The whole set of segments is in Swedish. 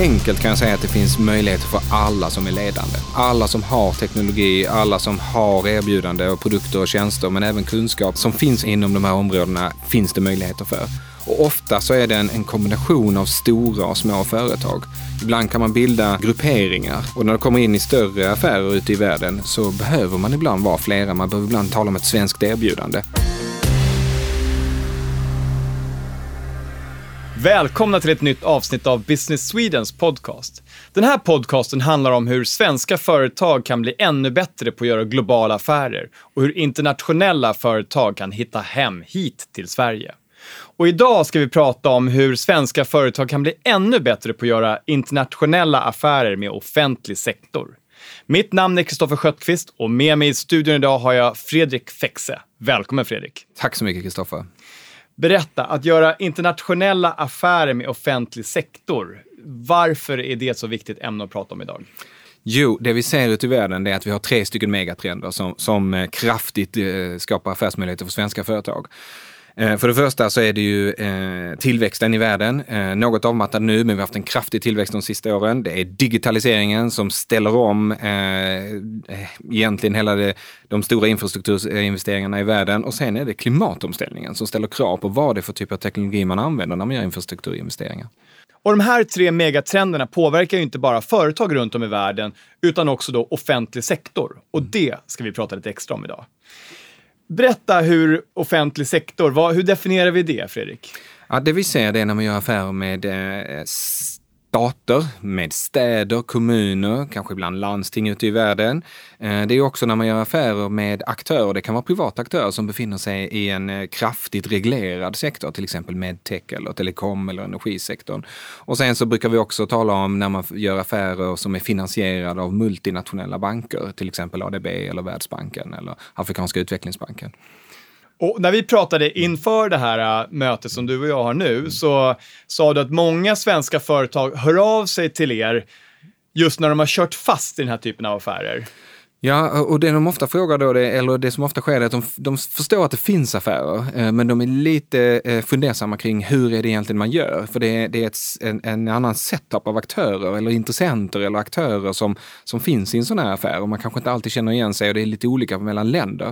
Enkelt kan jag säga att det finns möjligheter för alla som är ledande. Alla som har teknologi, alla som har erbjudande och produkter och tjänster, men även kunskap som finns inom de här områdena finns det möjligheter för. Och ofta så är det en, en, kombination av stora och små företag. Ibland kan man bilda grupperingar och när det kommer in i större affärer ute i världen så behöver man ibland vara flera. Man behöver ibland tala om ett svenskt erbjudande. Välkomna till ett nytt avsnitt av Business Swedens podcast. Den här podcasten handlar om hur svenska företag kan bli ännu bättre på att göra globala affärer och hur internationella företag kan hitta hem hit till Sverige. Och idag ska vi prata om hur svenska företag kan bli ännu bättre på att göra internationella affärer med offentlig sektor. Mitt namn är Kristoffer Sköttqvist och med mig i studion idag har jag Fredrik Fexe. Välkommen Fredrik! Tack så mycket Kristoffer! Berätta, att göra internationella affärer med offentlig sektor. Varför är det ett så viktigt ämne att prata om idag? Jo, det vi ser ute i världen är att vi har tre stycken megatrender som, som eh, kraftigt eh, skapar affärsmöjligheter för svenska företag. Eh, för det första så är det ju eh, tillväxten i världen. Eh, något avmattad nu, men vi har haft en kraftig tillväxt de sista åren. Det är digitaliseringen som ställer om egentligen hela det, de stora infrastrukturinvesteringarna i världen. Och sen är det klimatomställningen som ställer krav på vad det är för typ av teknologi man använder när man gör infrastrukturinvesteringar. Och de här tre megatrenderna påverkar ju inte bara företag runt om i världen, utan också då offentlig sektor. Och det ska vi prata lite extra om idag. Berätta hur offentlig sektor, vad, hur definierar vi det, Fredrik? Ja, det vi ser det är när man gör affärer med eh, stater, med städer, kommuner, kanske ibland landsting ute i världen. Eh, det är också när man gör affärer med aktörer, det kan vara privata aktörer som befinner sig i en eh, kraftigt reglerad sektor, till exempel medtech eller telekom eller energisektorn. Och sen så brukar vi också tala om när man gör affärer som är finansierade av multinationella banker, till exempel ADB eller Världsbanken eller Afrikanska utvecklingsbanken. Och när vi pratade inför det här äh, mötet som du och jag har nu så sa du att många svenska företag hör av sig till er just när de har kört fast i den här typen av affärer. Ja, och det de ofta frågar då, det, eller det som ofta sker, är att de, de förstår att det finns affärer, eh, men de är lite eh, fundersamma kring hur är det egentligen man gör? För det, det är ett, en, en, annan setup av aktörer eller intressenter eller aktörer som, som finns i en sån här affär och man kanske inte alltid känner igen sig och det är lite olika mellan länder.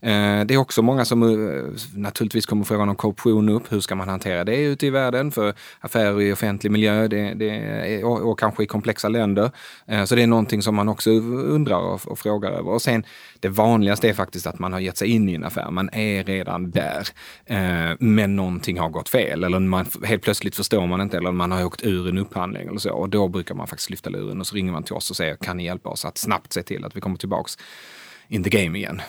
Eh, det är också många som eh, naturligtvis kommer frågan om korruption upp. Hur ska man hantera det ute i världen? För affärer i offentlig miljö det, det, och, och kanske i komplexa länder. Eh, så det är någonting som man också undrar och, och frågar över. Och sen det vanligaste är faktiskt att man har gett sig in i en affär. Man är redan där, eh, men någonting har gått fel eller man, helt plötsligt förstår man inte eller man har åkt ur en upphandling eller så. Och då brukar man faktiskt lyfta luren och så ringer man till oss och säger kan ni hjälpa oss att snabbt se till att vi kommer tillbaks in the game igen.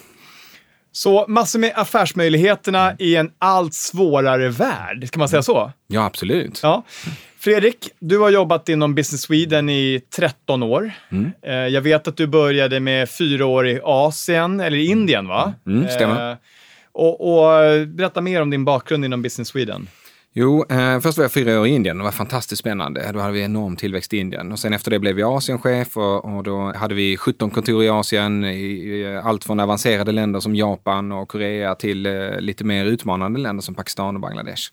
Så massor med affärsmöjligheterna mm. i en allt svårare värld, kan man säga så? Ja, absolut. Ja. Fredrik, du har jobbat inom Business Sweden i 13 år. Mm. Eh, jag vet att du började med fyra år i Asien, eller i Indien va? Mm, stämmer. Eh, och, och, berätta mer om din bakgrund inom Business Sweden. Jo, eh, först var jag fyra år i Indien. Det var fantastiskt spännande. Då hade vi enorm tillväxt i Indien. Och sen efter det blev jag Asienchef och, och då hade vi 17 kontor i Asien. I, i, allt från avancerade länder som Japan och Korea till eh, lite mer utmanande länder som Pakistan och Bangladesh.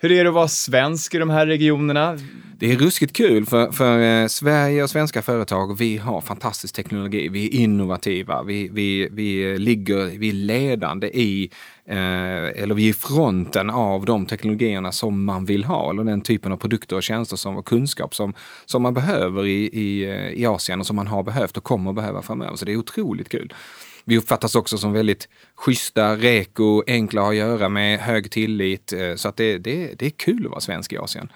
Hur är det att vara svensk i de här regionerna? Det är ruskigt kul för, för eh, Sverige och svenska företag, vi har fantastisk teknologi, vi är innovativa, vi, vi, vi ligger, vi är ledande i, eh, eller vi är i fronten av de teknologierna som man vill ha, eller den typen av produkter och tjänster som, och kunskap som, som man behöver i, i, eh, i Asien och som man har behövt och kommer att behöva framöver. Så det är otroligt kul. Vi uppfattas också som väldigt schyssta, reko, enkla att göra med, hög tillit. Eh, så att det, det, det är kul att vara svensk i Asien.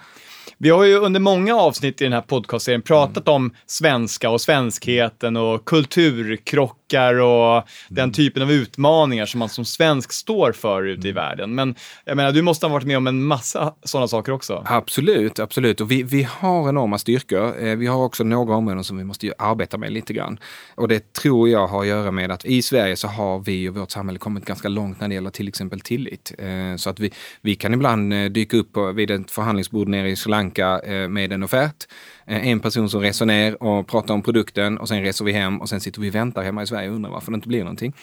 Vi har ju under många avsnitt i den här podcastserien pratat mm. om svenska och svenskheten och kulturkrockar och mm. den typen av utmaningar som man som svensk står för ute i mm. världen. Men jag menar, du måste ha varit med om en massa sådana saker också. Absolut, absolut. Och vi, vi har enorma styrkor. Eh, vi har också några områden som vi måste arbeta med lite grann. Och det tror jag har att göra med att i Sverige så har vi och vårt samhälle kommit ganska långt när det gäller till exempel tillit. Eh, så att vi, vi kan ibland eh, dyka upp vid ett förhandlingsbord nere i Sri Lanka Lanka eh, med en offert. Eh, en person som reser ner och pratar om produkten och sen reser vi hem och sen sitter vi och väntar hemma i Sverige och undrar varför det inte blir någonting.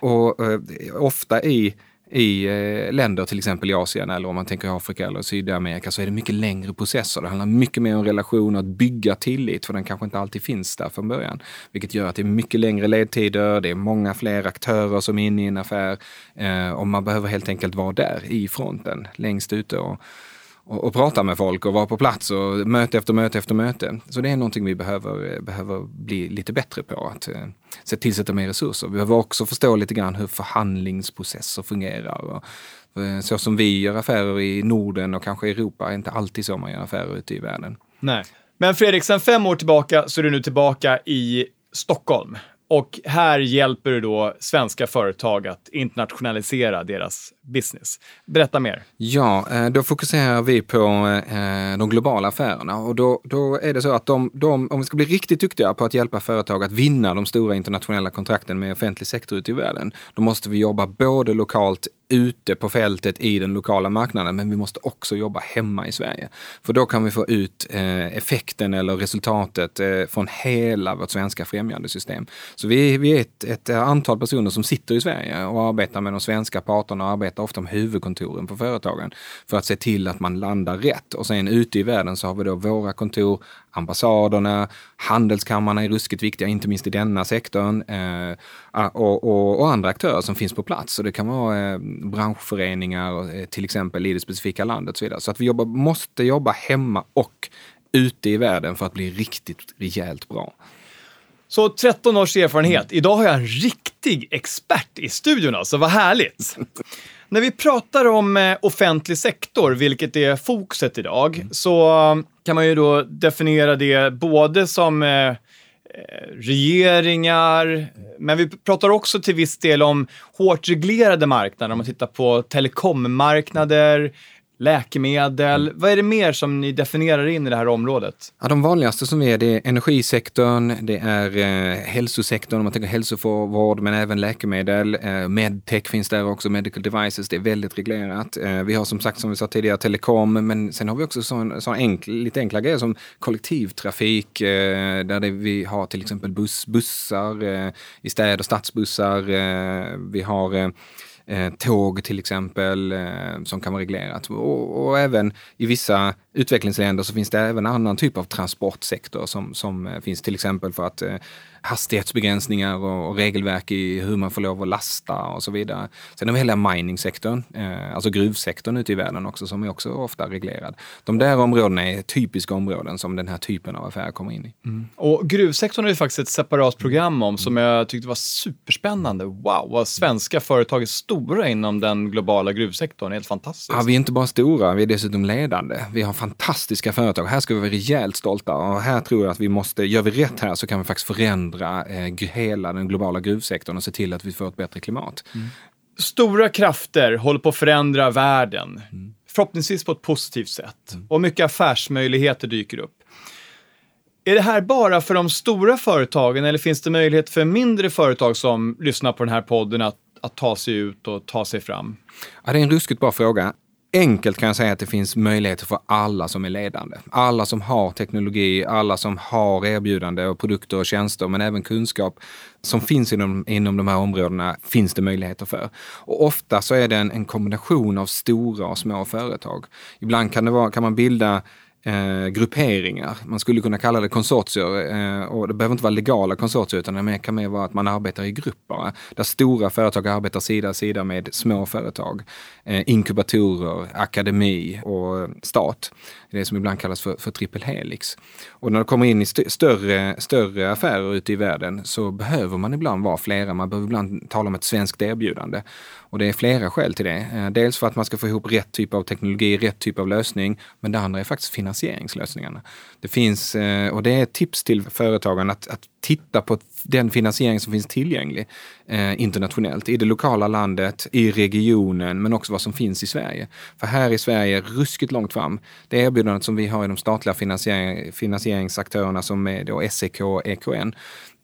Och eh, ofta i i eh, länder, till exempel i Asien eller om man tänker Afrika eller Sydamerika, så är det mycket längre processer. Det handlar mycket mer om relationer, att bygga tillit, för den kanske inte alltid finns där från början. Vilket gör att det är mycket längre ledtider, det är många fler aktörer som är inne i en affär eh, och man behöver helt enkelt vara där i fronten, längst ute. Och, och, och, prata med folk och vara på plats och möte efter möte efter möte. Så det är någonting vi behöver, eh, behöver bli lite bättre på, att eh, se tillsätta mer resurser. Vi behöver också förstå lite grann hur förhandlingsprocesser fungerar. Och, eh, så som vi gör affärer i Norden och kanske Europa är inte alltid så man gör affärer ute i världen. Nej. Men Fredrik, sen fem år tillbaka så är du nu tillbaka i Stockholm. Och här hjälper du då svenska företag att internationalisera deras business. Berätta mer. Ja, eh, då fokuserar vi på eh, eh, de globala affärerna och då, då är det så att de, de, om vi ska bli riktigt duktiga på att hjälpa företag att vinna de stora internationella kontrakten med offentlig sektor ute i världen, då måste vi jobba både lokalt ute på fältet i den lokala marknaden, men vi måste också jobba hemma i Sverige. För då kan vi få ut eh, effekten eller resultatet eh, från hela vårt svenska främjandesystem. Så vi, vi är ett, ett, antal personer som sitter i Sverige och arbetar med de svenska parterna och arbetar ofta med huvudkontoren på företagen för att se till att man landar rätt. Och sen ute i världen så har vi då våra kontor, ambassaderna, handelskammarna är ruskigt viktiga, inte minst i denna sektorn, eh, och, och, och, andra aktörer som finns på plats. Så det kan vara eh, branschföreningar, eh, till exempel i det specifika landet och så vidare. Så att vi jobbar, måste jobba hemma och ute i världen för att bli riktigt rejält bra. Så 13 års erfarenhet. Idag har jag en riktig expert i studion alltså, vad härligt! När vi pratar om eh, offentlig sektor, vilket är fokuset idag, mm. så kan man ju då definiera det både som eh, eh, regeringar, men vi pratar också till viss del om hårt reglerade marknader. Om man tittar på telekommarknader, läkemedel. Mm. Vad är det mer som ni definierar in i det här området? Ja, de vanligaste som är det är energisektorn, det är eh, hälsosektorn om man tänker hälsovård, men även läkemedel. Eh, medtech finns där också, medical devices, det är väldigt reglerat. Eh, vi har som sagt, som vi sa tidigare, telekom, men sen har vi också sån, sån enkel, lite enkla grejer som kollektivtrafik, eh, där det, vi har till exempel buss, bussar eh, i städer, stadsbussar. Eh, vi har eh, tåg till exempel eh, som kan vara reglerat. Och, och, även i vissa utvecklingsländer så finns det även annan typ av transportsektor som, som eh, finns till exempel för att eh, hastighetsbegränsningar och, och, regelverk i hur man får lov att lasta och så vidare. Sen har vi hela miningsektorn, eh, alltså gruvsektorn ute i världen också, som är också ofta reglerad. De där områdena är typiska områden som den här typen av affärer kommer in i. Mm. Och gruvsektorn är ju faktiskt ett separat program om som jag tyckte var superspännande. Wow, vad svenska företag är stora inom den globala gruvsektorn. Helt fantastiskt. Ja, vi är inte bara stora, vi är dessutom ledande. Vi har fantastiska företag. Här ska vi vara rejält stolta och här tror jag att vi måste, gör vi rätt här så kan vi faktiskt förändra eh, hela den globala gruvsektorn och se till att vi får ett bättre klimat. Mm. Stora krafter håller på att förändra världen. Mm. Förhoppningsvis på ett positivt sätt. Mm. Och mycket affärsmöjligheter dyker upp. Är det här bara för de stora företagen eller finns det möjlighet för mindre företag som lyssnar på den här podden att, att ta sig ut och ta sig fram? Ja, det är en ruskigt bra fråga enkelt kan jag säga att det finns möjligheter för alla som är ledande. Alla som har teknologi, alla som har erbjudande och produkter och tjänster, men även kunskap som finns inom, inom de här områdena finns det möjligheter för. Och ofta så är det en, en kombination av stora och små företag. Ibland kan, det vara, kan man bilda eh, grupperingar. Man skulle kunna kalla det konsortier eh, och det behöver inte vara legala konsortier utan det kan mer vara att man arbetar i grupper. Där stora företag arbetar sida vid sida med små företag. Eh, inkubatorer, akademi och stat. Det som ibland kallas för, för triple helix. Och när det kommer in i st större, större affärer ute i världen så behöver man ibland vara flera. Man behöver ibland tala om ett svenskt erbjudande. Och det är flera skäl till det. Eh, dels för att man ska få ihop rätt typ av teknologi, rätt typ av lösning. Men det andra är faktiskt finansieringslösningarna. Det finns, eh, och det är ett tips till företagen att, att titta på den finansiering som finns tillgänglig eh, internationellt, i det lokala landet, i regionen, men också vad som finns i Sverige. För här i Sverige, ruskigt långt fram, det erbjudandet som vi har i de statliga finansiering, finansieringsaktörerna som är då SEK och EKN,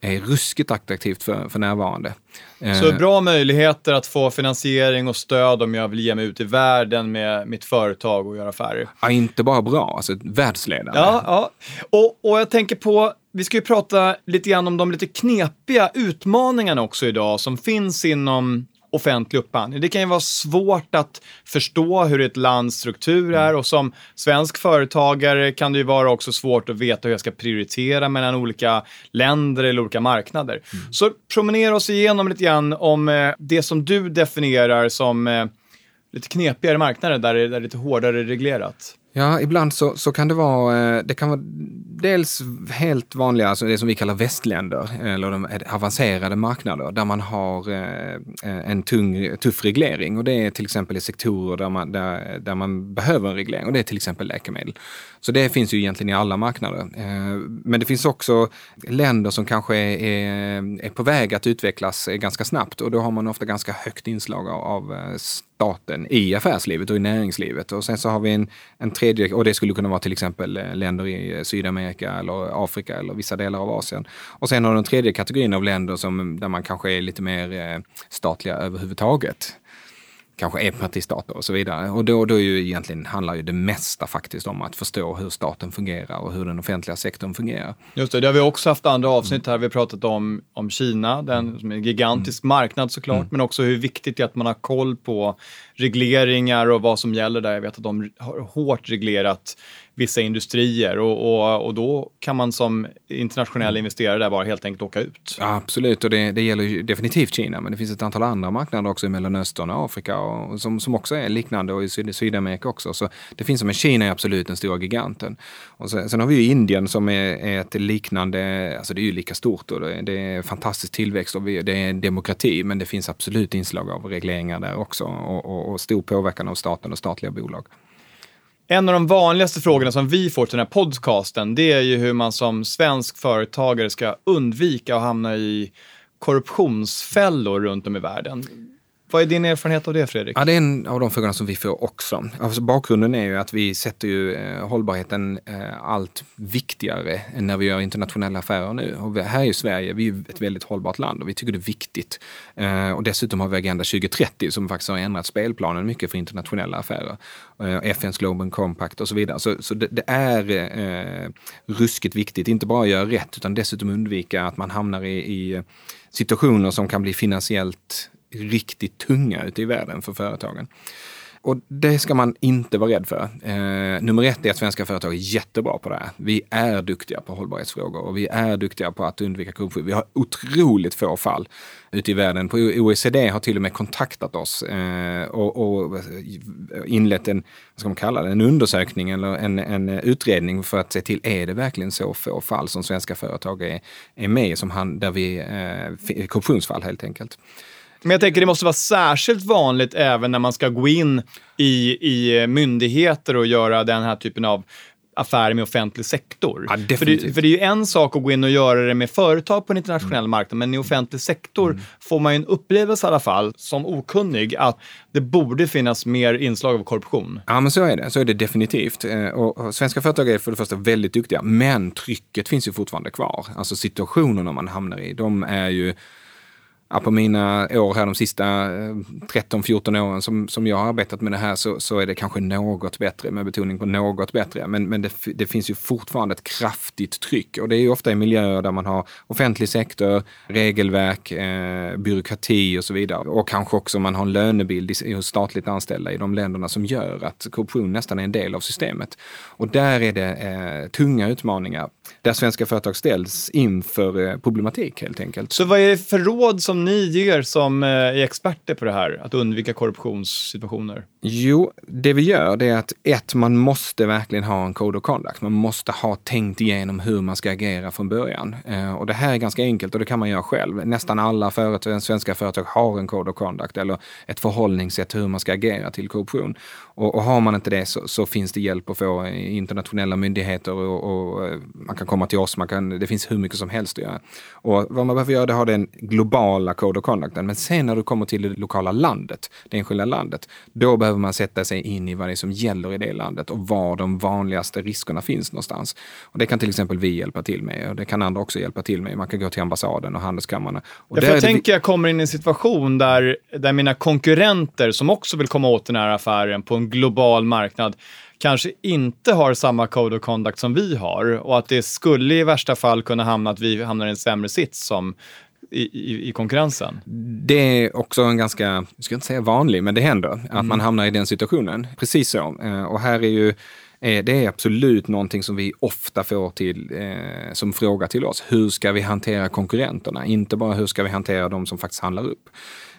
är ruskigt attraktivt för, för närvarande. Så eh, bra möjligheter att få finansiering och stöd om jag vill ge mig ut i världen med mitt företag och göra affärer. Ja, inte bara bra, alltså världsledande. Ja, ja. Och, och jag tänker på, vi ska ju prata lite grann om de lite knepiga utmaningarna också idag som finns inom offentlig upphandling. Det kan ju vara svårt att förstå hur ett lands struktur är och som svensk företagare kan det ju vara också svårt att veta hur jag ska prioritera mellan olika länder eller olika marknader. Mm. Så promenera oss igenom lite grann om eh, det som du definierar som eh, lite knepigare marknader där det är lite hårdare reglerat. Ja, ibland så, så kan det vara, eh, det kan vara dels helt vanliga, alltså det som vi kallar västländer, eller de avancerade marknader, där man har eh, eh, en tung, tuff reglering. Och det är till exempel i sektorer där man, där, där man behöver en reglering, och det är till exempel läkemedel. Så det finns ju egentligen i alla marknader. Men det finns också länder som kanske är, är på väg att utvecklas ganska snabbt och då har man ofta ganska högt inslag av staten i affärslivet och i näringslivet. Och sen så har vi en, en tredje, och det skulle kunna vara till exempel eh, länder i eh, Sydamerika eller Afrika eller vissa delar av Asien. Och sen har du den tredje kategorin av länder som, där man kanske är lite mer eh, statliga överhuvudtaget kanske enpartistater och så vidare. Och då, då ju egentligen handlar ju det mesta faktiskt om att förstå hur staten fungerar och hur den offentliga sektorn fungerar. Just det, det har vi också haft andra avsnitt här. Vi har pratat om, om Kina, den som är en gigantisk mm. marknad såklart, mm. men också hur viktigt det är att man har koll på regleringar och vad som gäller där. Jag vet att de har hårt reglerat vissa industrier och, och, och då kan man som internationell mm. investerare där bara helt enkelt åka ut. Ja, absolut, och det, det gäller definitivt Kina, men det finns ett antal andra marknader också i Mellanöstern och Afrika och, som, som också är liknande och i Syd Sydamerika också. Så det finns som en Kina är absolut den stora giganten. Och sen, sen har vi ju Indien som är, är, ett liknande, alltså det är ju lika stort och det, det är fantastisk tillväxt och vi, det är demokrati, men det finns absolut inslag av regleringar där också och, och, och stor påverkan av staten och statliga bolag. En av de vanligaste frågorna som vi får till den här podcasten, det är ju hur man som svensk företagare ska undvika att hamna i korruptionsfällor runt om i världen. Vad är din erfarenhet av det Fredrik? Ja, det är en av de frågorna som vi får också. Alltså, bakgrunden är ju att vi sätter ju eh, hållbarheten eh, allt viktigare än när vi gör internationella affärer nu. Och vi, här i Sverige, vi är ett väldigt hållbart land och vi tycker det är viktigt. Eh, och dessutom har vi Agenda 2030 som faktiskt har ändrat spelplanen mycket för internationella affärer. Eh, FNs Global Compact och så vidare. Så, så det, det, är eh, ruskigt viktigt, inte bara att göra rätt utan dessutom undvika att man hamnar i, i situationer som kan bli finansiellt riktigt tunga ute i världen för företagen. Och det ska man inte vara rädd för. Eh, nummer ett är att svenska företag är jättebra på det här. Vi är duktiga på hållbarhetsfrågor och vi är duktiga på att undvika korruption. Vi har otroligt få fall ute i världen. På OECD har till och med kontaktat oss eh, och, och, inlett en, vad ska man kalla det, en undersökning eller en, en, utredning för att se till, är det verkligen så få fall som svenska företag är, är med i, som han, där vi, eh, korruptionsfall helt enkelt. Men jag tänker det måste vara särskilt vanligt även när man ska gå in i, i myndigheter och göra den här typen av affärer med offentlig sektor. Ja, för, det, för det är ju en sak att gå in och göra det med företag på en internationell mm. marknad, men i offentlig sektor mm. får man ju en upplevelse i alla fall, som okunnig, att det borde finnas mer inslag av korruption. Ja, men så är det. Så är det definitivt. Eh, och, och svenska företag är för det första väldigt duktiga, men trycket finns ju fortfarande kvar. Alltså situationerna man hamnar i, de är ju ja, på mina år här de sista eh, 13-14 åren som, som jag har arbetat med det här så, så är det kanske något bättre, med betoning på något bättre. Men, men det, det finns ju fortfarande ett kraftigt tryck och det är ju ofta i miljöer där man har offentlig sektor, regelverk, eh, byråkrati och så vidare. Och kanske också man har en lönebild hos statligt anställda i de länderna som gör att korruption nästan är en del av systemet. Och där är det eh, tunga utmaningar där svenska företag ställs inför eh, problematik helt enkelt. Så vad är det för råd som ni ger som eh, är experter på det här, att undvika korruptionssituationer? Jo, det vi gör det är att ett, man måste verkligen ha en code of conduct. Man måste ha tänkt igenom hur man ska agera från början. Eh, och det här är ganska enkelt och det kan man göra själv. Nästan alla företag, svenska företag har en code of conduct eller ett förhållningssätt hur man ska agera till korruption. Och, och har man inte det så, så, finns det hjälp att få internationella myndigheter och, och, eh, man kan komma till oss. Man kan, det finns hur mycket som helst att göra. Och vad man behöver göra det är ha den globala code of conducten. Men sen när du kommer till det lokala landet, det enskilda landet, då behöver man sätta sig in i vad det är som gäller i det landet och var de vanligaste riskerna finns någonstans. Och det kan till exempel vi hjälpa till med och det kan andra också hjälpa till med. Man kan gå till ambassaden och handelskammarna. Och ja, jag tänker jag kommer in i en situation där, där mina konkurrenter som också vill komma åt den här affären på en global marknad kanske inte har samma code of conduct som vi har och att det skulle i värsta fall kunna hamna att vi hamnar i en sämre sits som i, i, i konkurrensen? Det är också en ganska, jag ska inte säga vanlig, men det händer att mm. man hamnar i den situationen. Precis så. Eh, och här är ju eh, det är absolut någonting som vi ofta får till, eh, som fråga till oss. Hur ska vi hantera konkurrenterna? Inte bara hur ska vi hantera de som faktiskt handlar upp.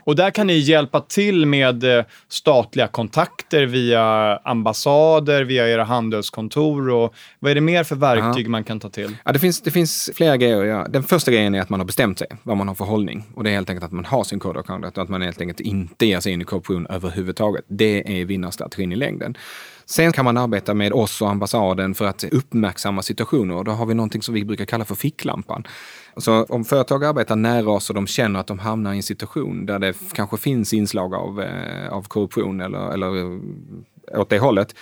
Och där kan ni hjälpa till med eh, statliga kontakter via ambassader, via era handelskontor och vad är det mer för verktyg ja. man kan ta till? Ja, det, finns, det finns flera grejer. Ja. Den första grejen är att man har bestämt sig vad man har för hållning och det är helt enkelt att man har sin code of conduct och att man helt enkelt inte ger sig in i korruption överhuvudtaget. Det är vinnarstrategin i längden. Sen kan man arbeta med oss och ambassaden för att uppmärksamma situationer. Då har vi någonting som vi brukar kalla för ficklampan. Så om företag arbetar nära oss och de känner att de hamnar i en situation där det kanske finns inslag av, eh, av korruption eller, eller åt det hållet,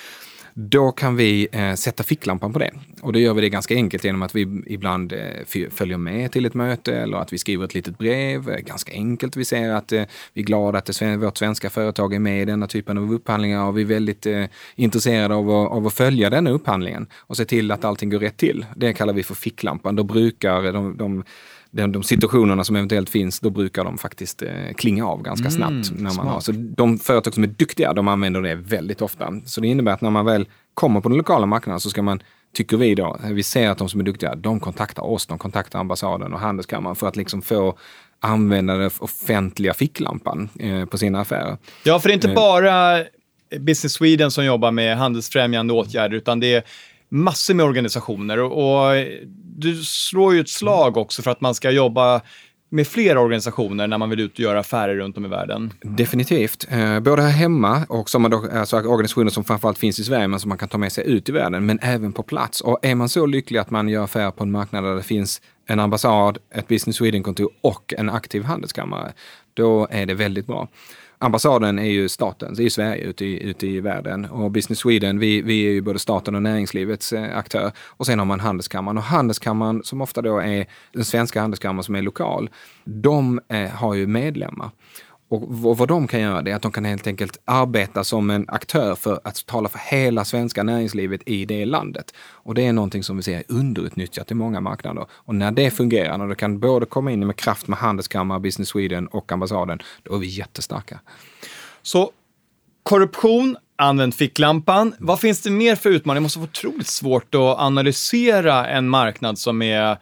då kan vi eh, sätta ficklampan på det. Och då gör vi det ganska enkelt genom att vi ibland eh, följer med till ett möte eller att vi skriver ett litet brev. Eh, ganska enkelt. Vi säger att eh, vi är glada att det, vårt svenska företag är med i denna typen av upphandlingar och vi är väldigt eh, intresserade av att, av att följa denna upphandlingen och se till att allting går rätt till. Det kallar vi för ficklampan. Då brukar de, de de, de situationerna som eventuellt finns, då brukar de faktiskt eh, klinga av ganska mm, snabbt. när man har. Så de företag som är duktiga, de använder det väldigt ofta. Så det innebär att när man väl kommer på den lokala marknaden så ska man tycker vi då, vi ser att de som är duktiga, de kontaktar oss, de kontaktar ambassaden och handelskammaren för att liksom få använda den offentliga ficklampan eh, på sina affärer. Ja, för det är inte eh. bara Business Sweden som jobbar med handelsfrämjande åtgärder, utan det är massor med organisationer och, och du slår ju ett slag också för att man ska jobba med fler organisationer när man vill ut och göra affärer runt om i världen? Definitivt. Eh, både här hemma och som då, alltså organisationer som framförallt finns i Sverige men som man kan ta med sig ut i världen, men även på plats. Och är man så lycklig att man gör affärer på en marknad där det finns en ambassad, ett Business Sweden-kontor och en aktiv handelskammare, då är det väldigt bra ambassaden är ju staten, det är ju Sverige ute i, ute i världen. Och Business Sweden, vi, vi är ju både staten och näringslivets eh, aktör. Och sen har man handelskammaren. Och handelskammaren, som ofta då är den svenska handelskammaren som är lokal, de eh, har ju medlemmar. Och vad de kan göra det är att de kan helt enkelt arbeta som en aktör för att tala för hela svenska näringslivet i det landet. Och det är någonting som vi ser är underutnyttjat i många marknader. Och när det fungerar, när det kan både komma in med kraft med Handelskammare, Business Sweden och ambassaden, då är vi jättestarka. Så korruption, använd ficklampan. Vad finns det mer för utmaningar? Det måste vara otroligt svårt att analysera en marknad som är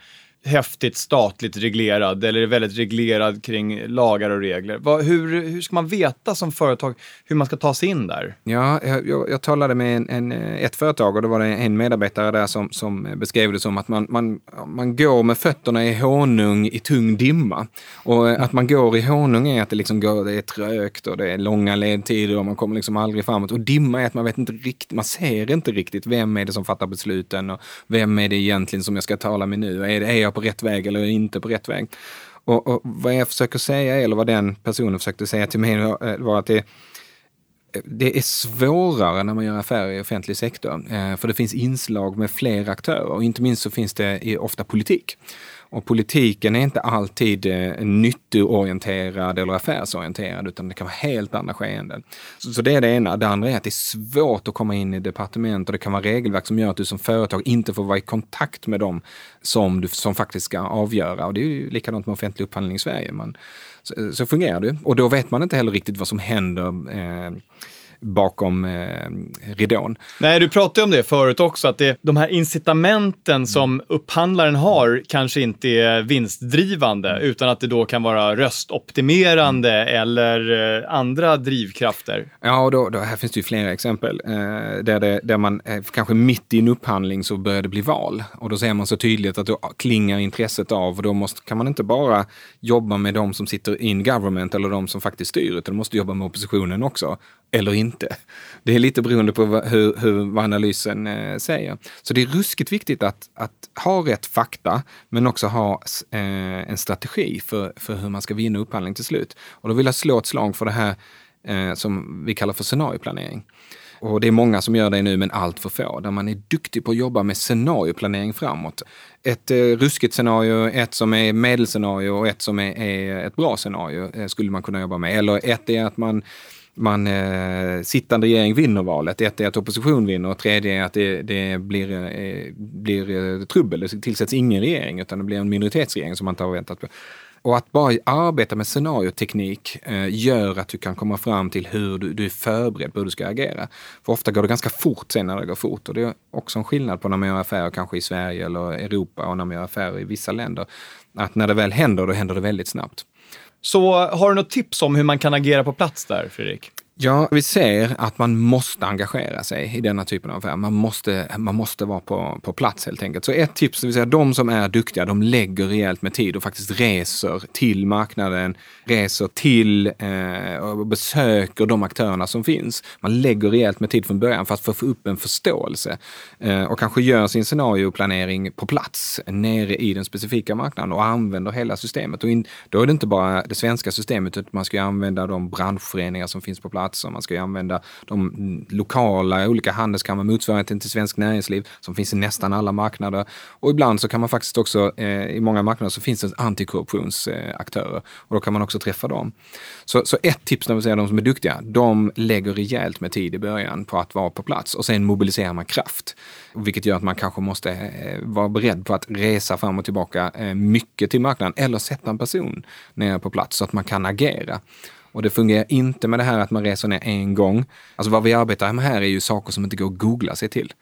häftigt statligt reglerad eller är väldigt reglerad kring lagar och regler. Vad, hur, hur ska man veta som företag hur man ska ta sig in där? Ja, jag, jag talade med en, en, eh, ett företag och då var det en medarbetare där som, som beskrev det som att man, man, man går med fötterna i honung i tung dimma. Och eh, att man går i honung är att det, liksom går, det är trögt och det är långa ledtider och man kommer liksom aldrig framåt. Och dimma är att man vet inte riktigt, man ser inte riktigt vem är det som fattar besluten och vem är det egentligen som jag ska tala med nu? Är, det, är jag på rätt väg eller inte på rätt väg. Och, och vad jag försöker säga, eller vad den personen försökte säga till mig eh, var att det, det är svårare när man gör affärer i offentlig sektor, eh, för det finns inslag med fler aktörer och inte minst så finns det ofta politik. Och politiken är inte alltid eh, nyttoorienterad eller affärsorienterad, utan det kan vara helt andra skeenden. Så, så, det är det ena. Det andra är att det är svårt att komma in i departement och det kan vara regelverk som gör att du som företag inte får vara i kontakt med dem som, du, som faktiskt ska avgöra. Och det är ju likadant med offentlig upphandling i Sverige. Man, så, så fungerar det. Och då vet man inte heller riktigt vad som händer eh, bakom eh, ridån. Nej, du pratade om det förut också, att det, de här incitamenten som upphandlaren har kanske inte är vinstdrivande, utan att det då kan vara röstoptimerande mm. eller eh, andra drivkrafter. Ja, och då, då, här finns det ju flera exempel eh, där, det, där man eh, kanske mitt i en upphandling så börjar det bli val och då ser man så tydligt att då klingar intresset av och då måste, kan man inte bara jobba med de som sitter in government eller de som faktiskt styr, utan du måste jobba med oppositionen också eller inte. Det är lite beroende på hur, hur, vad analysen eh, säger. Så det är ruskigt viktigt att, att ha rätt fakta, men också ha eh, en strategi för, för hur man ska vinna upphandling till slut. Och då vill jag slå ett slag för det här eh, som vi kallar för scenarioplanering. Och det är många som gör det nu, men allt för få. Där man är duktig på att jobba med scenarioplanering framåt. Ett eh, ruskigt scenario, ett som är medelscenario och ett som är, är ett bra scenario eh, skulle man kunna jobba med. Eller ett är att man man eh, sittande regering vinner valet. Ett är att opposition vinner och tredje är att det, det blir, eh, blir eh, trubbel. Det tillsätts ingen regering utan det blir en minoritetsregering som man inte har väntat på. och att bara arbeta med scenarioteknik eh, gör att du kan komma fram till hur du, du är förberedd på hur du ska agera. För ofta går det ganska fort sen när det går fort och det är också en skillnad på när man gör affärer kanske i Sverige eller Europa och när man gör affärer i vissa länder. Att när det väl händer, då händer det väldigt snabbt. Så har du något tips om hur man kan agera på plats där, Fredrik? Ja, vi ser att man måste engagera sig i denna typen av affär. Man måste, man måste vara på, på plats helt enkelt. Så ett tips, det vill säga de som är duktiga, de lägger rejält med tid och faktiskt reser till marknaden, reser till eh, och besöker de aktörerna som finns. Man lägger rejält med tid från början för att få upp en förståelse eh, och kanske gör sin scenarioplanering på plats nere i den specifika marknaden och använder hela systemet. Och in, då är det inte bara det svenska systemet, utan man ska använda de branschföreningar som finns på plats arbetsplatser, Man ska ju använda de lokala olika handelskammare, motsvarigheten till Svensk Näringsliv, som finns i nästan alla marknader. Och ibland så kan man faktiskt också, eh, i många marknader så finns det antikorruptionsaktörer och då kan man också träffa dem. Så, så ett tips när vi säger de som är duktiga, de lägger rejält med tid i början på att vara på plats och sen mobiliserar man kraft. Vilket gör att man kanske måste eh, vara beredd på att resa fram och tillbaka eh, mycket till marknaden eller sätta en person nere på plats så att man kan agera. Och det fungerar inte med det här att man reser ner en gång. Alltså vad vi arbetar med här är ju saker som inte går att googla sig till.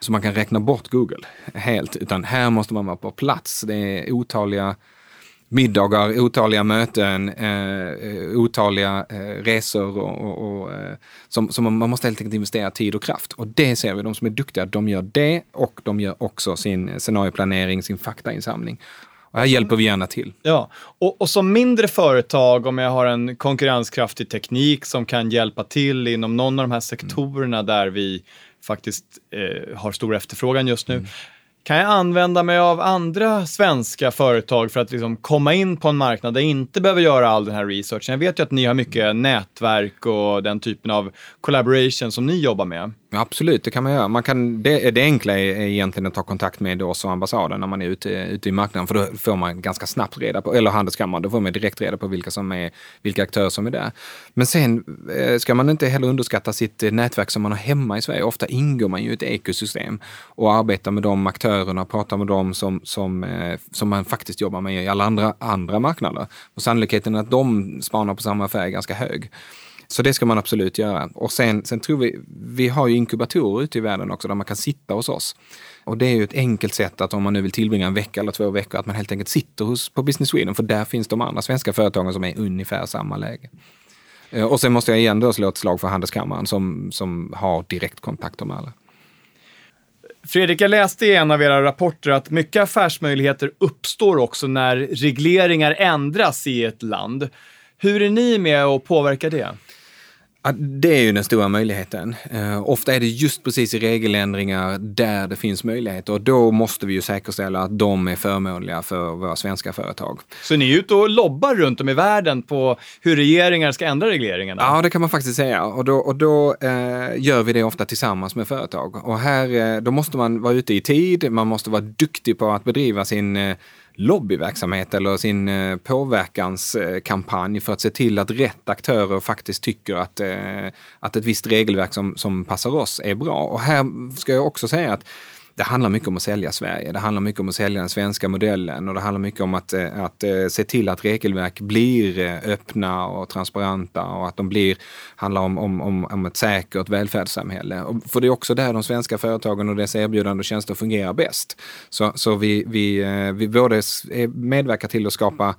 Så man kan räkna bort Google helt, utan här måste man vara på plats. Det är otaliga middagar, otaliga möten, eh, otaliga eh, resor och, och, och eh, som, som, man måste helt enkelt investera tid och kraft. Och det ser vi, de som är duktiga, de gör det och de gör också sin scenarioplanering, sin faktainsamling. Här hjälper vi gärna till. Ja, och, och, som mindre företag, om jag har en konkurrenskraftig teknik som kan hjälpa till inom någon av de här sektorerna mm. där vi faktiskt eh, har stor efterfrågan just nu. Mm. Kan jag använda mig av andra svenska företag för att liksom komma in på en marknad där jag inte behöver göra all den här researchen? Jag vet ju att ni har mycket nätverk och den typen av collaboration som ni jobbar med. Absolut, det kan man göra. Man kan, det, det enkla är egentligen att ta kontakt med oss och ambassaden när man är ute, ute i marknaden, för då får man ganska snabbt reda på, eller handelskammaren, då får man direkt reda på vilka som är, vilka aktörer som är där. Men sen eh, ska man inte heller underskatta sitt eh, nätverk som man har hemma i Sverige. Ofta ingår man ju i ett ekosystem och arbetar med de aktörerna, pratar med dem som, som, eh, som man faktiskt jobbar med i alla andra, andra marknader. Och sannolikheten att de spanar på samma affär är ganska hög. Så det ska man absolut göra. Och sen, sen tror vi, vi har ju inkubatorer ute i världen också där man kan sitta hos oss. Och det är ju ett enkelt sätt att om man nu vill tillbringa en vecka eller två veckor, att man helt enkelt sitter hos, på Business Sweden, för där finns de andra svenska företagen som är i ungefär samma läge. Eh, och sen måste jag igen då slå ett slag för Handelskammaren som, som har direktkontakter med alla. Fredrik, jag läste i en av era rapporter att mycket affärsmöjligheter uppstår också när regleringar ändras i ett land. Hur är ni med och påverkar det? Det är ju den stora möjligheten. Uh, ofta är det just precis i regeländringar där det finns möjligheter och då måste vi ju säkerställa att de är förmånliga för våra svenska företag. Så ni är ute och lobbar runt om i världen på hur regeringar ska ändra regleringarna? Ja, det kan man faktiskt säga och då, och då uh, gör vi det ofta tillsammans med företag. Och här, uh, då måste man vara ute i tid, man måste vara duktig på att bedriva sin lobbyverksamhet eller sin eh, påverkanskampanj för att se till att rätt aktörer faktiskt tycker att, eh, att ett visst regelverk som, som passar oss är bra. Och här ska jag också säga att det handlar mycket om att sälja Sverige. Det handlar mycket om att sälja den svenska modellen och det handlar mycket om att, eh, att eh, se till att regelverk blir eh, öppna och transparenta och att de blir, handlar om, om, om, om ett säkert välfärdssamhälle. För det är också där de svenska företagen och dess erbjudande och tjänster fungerar bäst. Så, så vi, vi, vi både medverkar till att skapa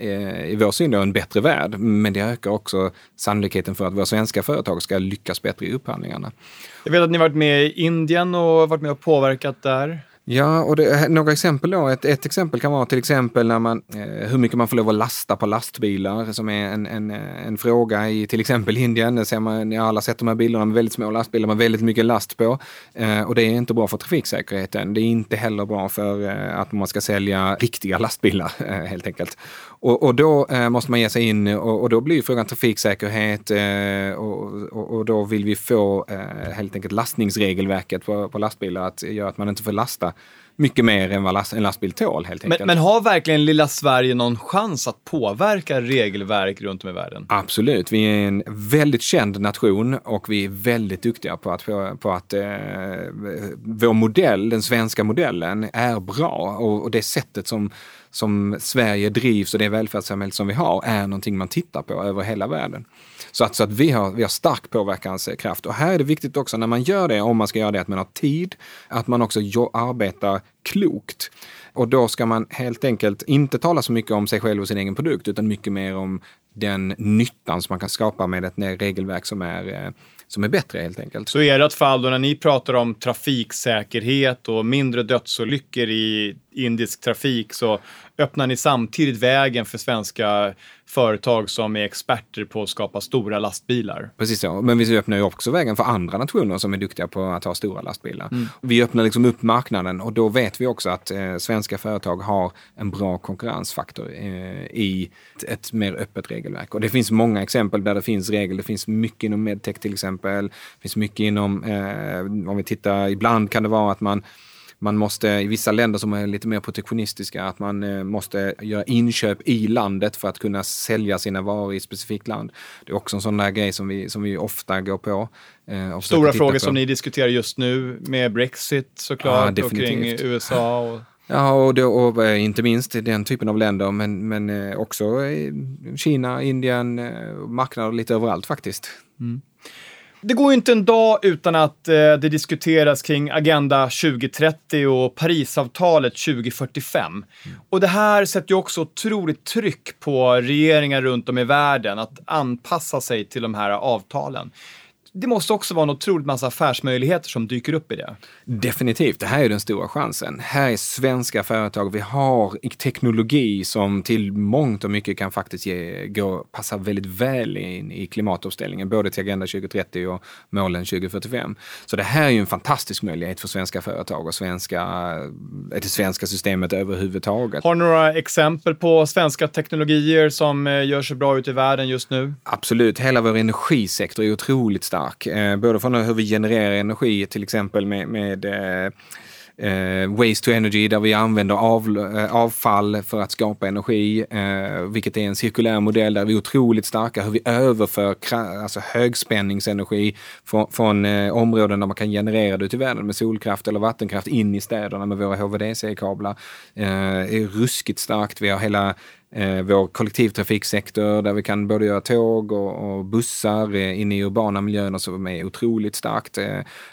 Eh, i vår syn en bättre värld, men det ökar också sannolikheten för att våra svenska företag ska lyckas bättre i upphandlingarna. Jag vet att ni varit med i Indien och varit med och påverkat där. Ja, och det, eh, några exempel då. Ett, ett, exempel kan vara till exempel när man, eh, hur mycket man får lov att lasta på lastbilar, som är en, en, eh, en fråga i till exempel Indien. Där ser man, ja, alla sett de här bilderna med väldigt små lastbilar med väldigt mycket last på. Eh, och det är inte bra för trafiksäkerheten. Det är inte heller bra för eh, att man ska sälja riktiga lastbilar eh, helt enkelt. Och, och då eh, måste man ge sig in och, och, då blir frågan trafiksäkerhet eh, och, och, då vill vi få helt enkelt lastningsregelverket på, på lastbilar att göra att man inte får lasta mycket mer än vad last, en lastbil tål helt enkelt. Men, men, har verkligen lilla Sverige någon chans att påverka regelverk runt om i världen? Absolut. Vi är en väldigt känd nation och vi är väldigt duktiga på att, på att eh, vår modell, den svenska modellen, är bra och, och det sättet som som Sverige drivs och det välfärdssamhälle som vi har är någonting man tittar på över hela världen. Så att, så att vi, har, vi har stark påverkanskraft. Och här är det viktigt också när man gör det, om man ska göra det, att man har tid, att man också arbetar klokt. Och då ska man helt enkelt inte tala så mycket om sig själv och sin egen produkt, utan mycket mer om den nyttan som man kan skapa med ett regelverk som är eh, som är bättre helt enkelt. Så i ert fall då när ni pratar om trafiksäkerhet och mindre dödsolyckor i indisk trafik så öppnar ni samtidigt vägen för svenska företag som är experter på att skapa stora lastbilar. Precis så, men vi öppnar ju också vägen för andra nationer som är duktiga på att ha stora lastbilar. Mm. Vi öppnar liksom upp marknaden och då vet vi också att eh, svenska företag har en bra konkurrensfaktor eh, i ett, mer öppet regelverk. Och det finns många exempel där det finns regler. Det finns mycket inom medtech till exempel. Det finns mycket inom, eh, om vi tittar, ibland kan det vara att man man måste, i vissa länder som är lite mer protektionistiska, att man eh, måste göra inköp i landet för att kunna sälja sina varor i ett specifikt land. Det är också en sån där grej som vi, som vi ofta går på. Eh, Stora frågor på. som ni diskuterar just nu med Brexit såklart ja, och kring USA. Och... Ja, och, då, och, eh, inte minst den typen av länder, men, men också Kina, Indien, marknader lite överallt faktiskt. Mm. Det går ju inte en dag utan att eh, det diskuteras kring Agenda 2030 och Parisavtalet 2045. Mm. Och det här sätter ju också otroligt tryck på regeringar runt om i världen att anpassa sig till de här avtalen det måste också vara en otroligt massa affärsmöjligheter som dyker upp i det. Definitivt, det här är den stora chansen. Här är svenska företag, vi har teknologi som till mångt och mycket kan faktiskt ge, gå, passa väldigt väl in i klimatomställningen, både till Agenda 2030 och målen 2045. Så det här är ju en fantastisk möjlighet för svenska företag och svenska, det svenska systemet överhuvudtaget. Har du några exempel på svenska teknologier som eh, gör sig bra ut i världen just nu? Absolut, hela vår energisektor är otroligt stark stark. Eh, både från hur vi genererar energi, till exempel med, med eh, eh waste to energy där vi använder av, eh, avfall för att skapa energi, eh, vilket är en cirkulär modell där vi är otroligt starka. Hur vi överför alltså högspänningsenergi från, från eh, områden där man kan generera det ute i världen med solkraft eller vattenkraft in i städerna med våra HVDC-kablar. Eh, är ruskigt starkt. Vi har hela eh, vår kollektivtrafiksektor där vi kan både göra tåg och, och bussar eh, inne i urbana miljöer som är otroligt starkt. Eh,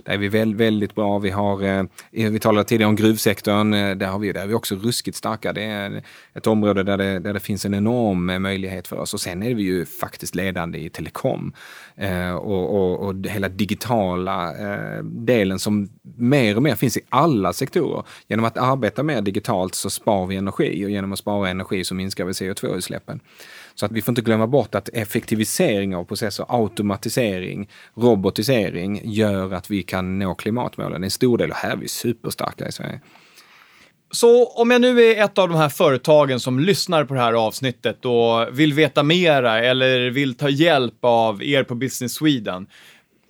där är vi väl, väldigt bra. Vi, har, eh, vi talade tidigare om gruvsektorn. Eh, där, har vi, där är vi också ruskigt starka. Det är ett område där det, där det finns en enorm eh, möjlighet för oss. Och sen är vi ju faktiskt ledande i telekom eh, och, och, och hela digitala eh, delen som mer och mer finns i alla sektorer. Genom att arbeta mer digitalt så spar vi energi och genom att spara energi så minskar minskar vi CO2-utsläppen. Så att vi får inte glömma bort att effektivisering av processer, automatisering, robotisering gör att vi kan nå klimatmålen. En stor del, och här är vi superstarka i Sverige. Så om jag nu är ett av de här företagen som lyssnar på det här avsnittet och vill veta mera eller vill ta hjälp av er på Business Sweden,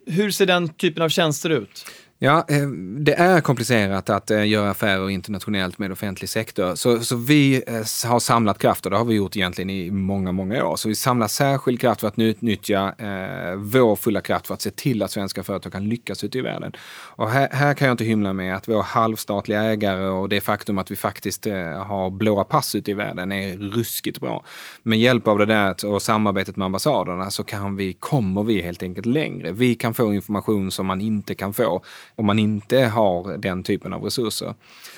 hur ser den typen av tjänster ut? Ja, eh, det är komplicerat att eh, göra affärer internationellt med offentlig sektor. Så, så vi eh, har samlat kraft och det har vi gjort egentligen i många, många år. Så vi samlar särskild kraft för att utnyttja eh, vår fulla kraft för att se till att svenska företag kan lyckas ute i världen. Och här, här kan jag inte hymla med att vår halvstatliga ägare och det faktum att vi faktiskt eh, har blåa pass ute i världen är ruskigt bra. Med hjälp av det där och samarbetet med ambassaderna så kan vi, kommer vi helt enkelt längre. Vi kan få information som man inte kan få om man inte har den typen av resurser.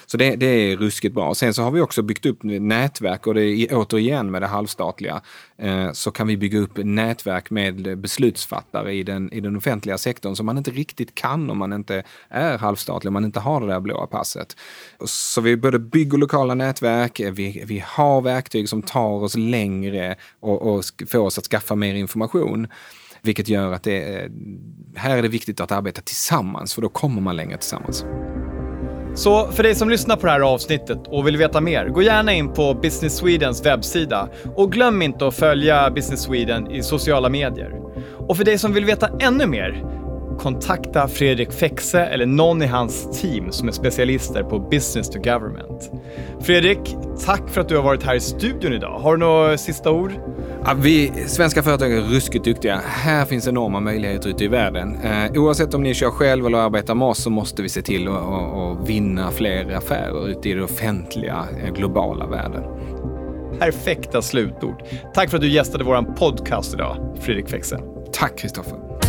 Så det, det är ruskigt bra. Sen så har vi också byggt upp nätverk och det är återigen med det halvstatliga eh, så kan vi bygga upp nätverk med beslutsfattare i den, i den offentliga sektorn som man inte riktigt kan om man inte är halvstatlig, om man inte har det där blåa passet. Så vi både bygger lokala nätverk, eh, vi, vi har verktyg som tar oss längre och, och får oss att skaffa mer information. Vilket gör att det, eh, här är det viktigt att arbeta tillsammans, för då kommer man längre tillsammans. Så för dig som lyssnar på det här avsnittet och vill veta mer, gå gärna in på Business Swedens webbsida och glöm inte att följa Business Sweden i sociala medier. Och för dig som vill veta ännu mer, kontakta Fredrik Fexe eller någon i hans team som är specialister på business to government. Fredrik, tack för att du har varit här i studion idag. Har du några sista ord? Ja, vi svenska företag är ruskigt duktiga. Här finns enorma möjligheter ute i världen. Eh, oavsett om ni kör själv eller arbetar med oss så måste vi se till att, vinna fler affärer ute i den offentliga, eh, globala världen. Perfekta slutord. Tack för att du gästade vår podcast idag, Fredrik Fexe. Tack, Kristoffer.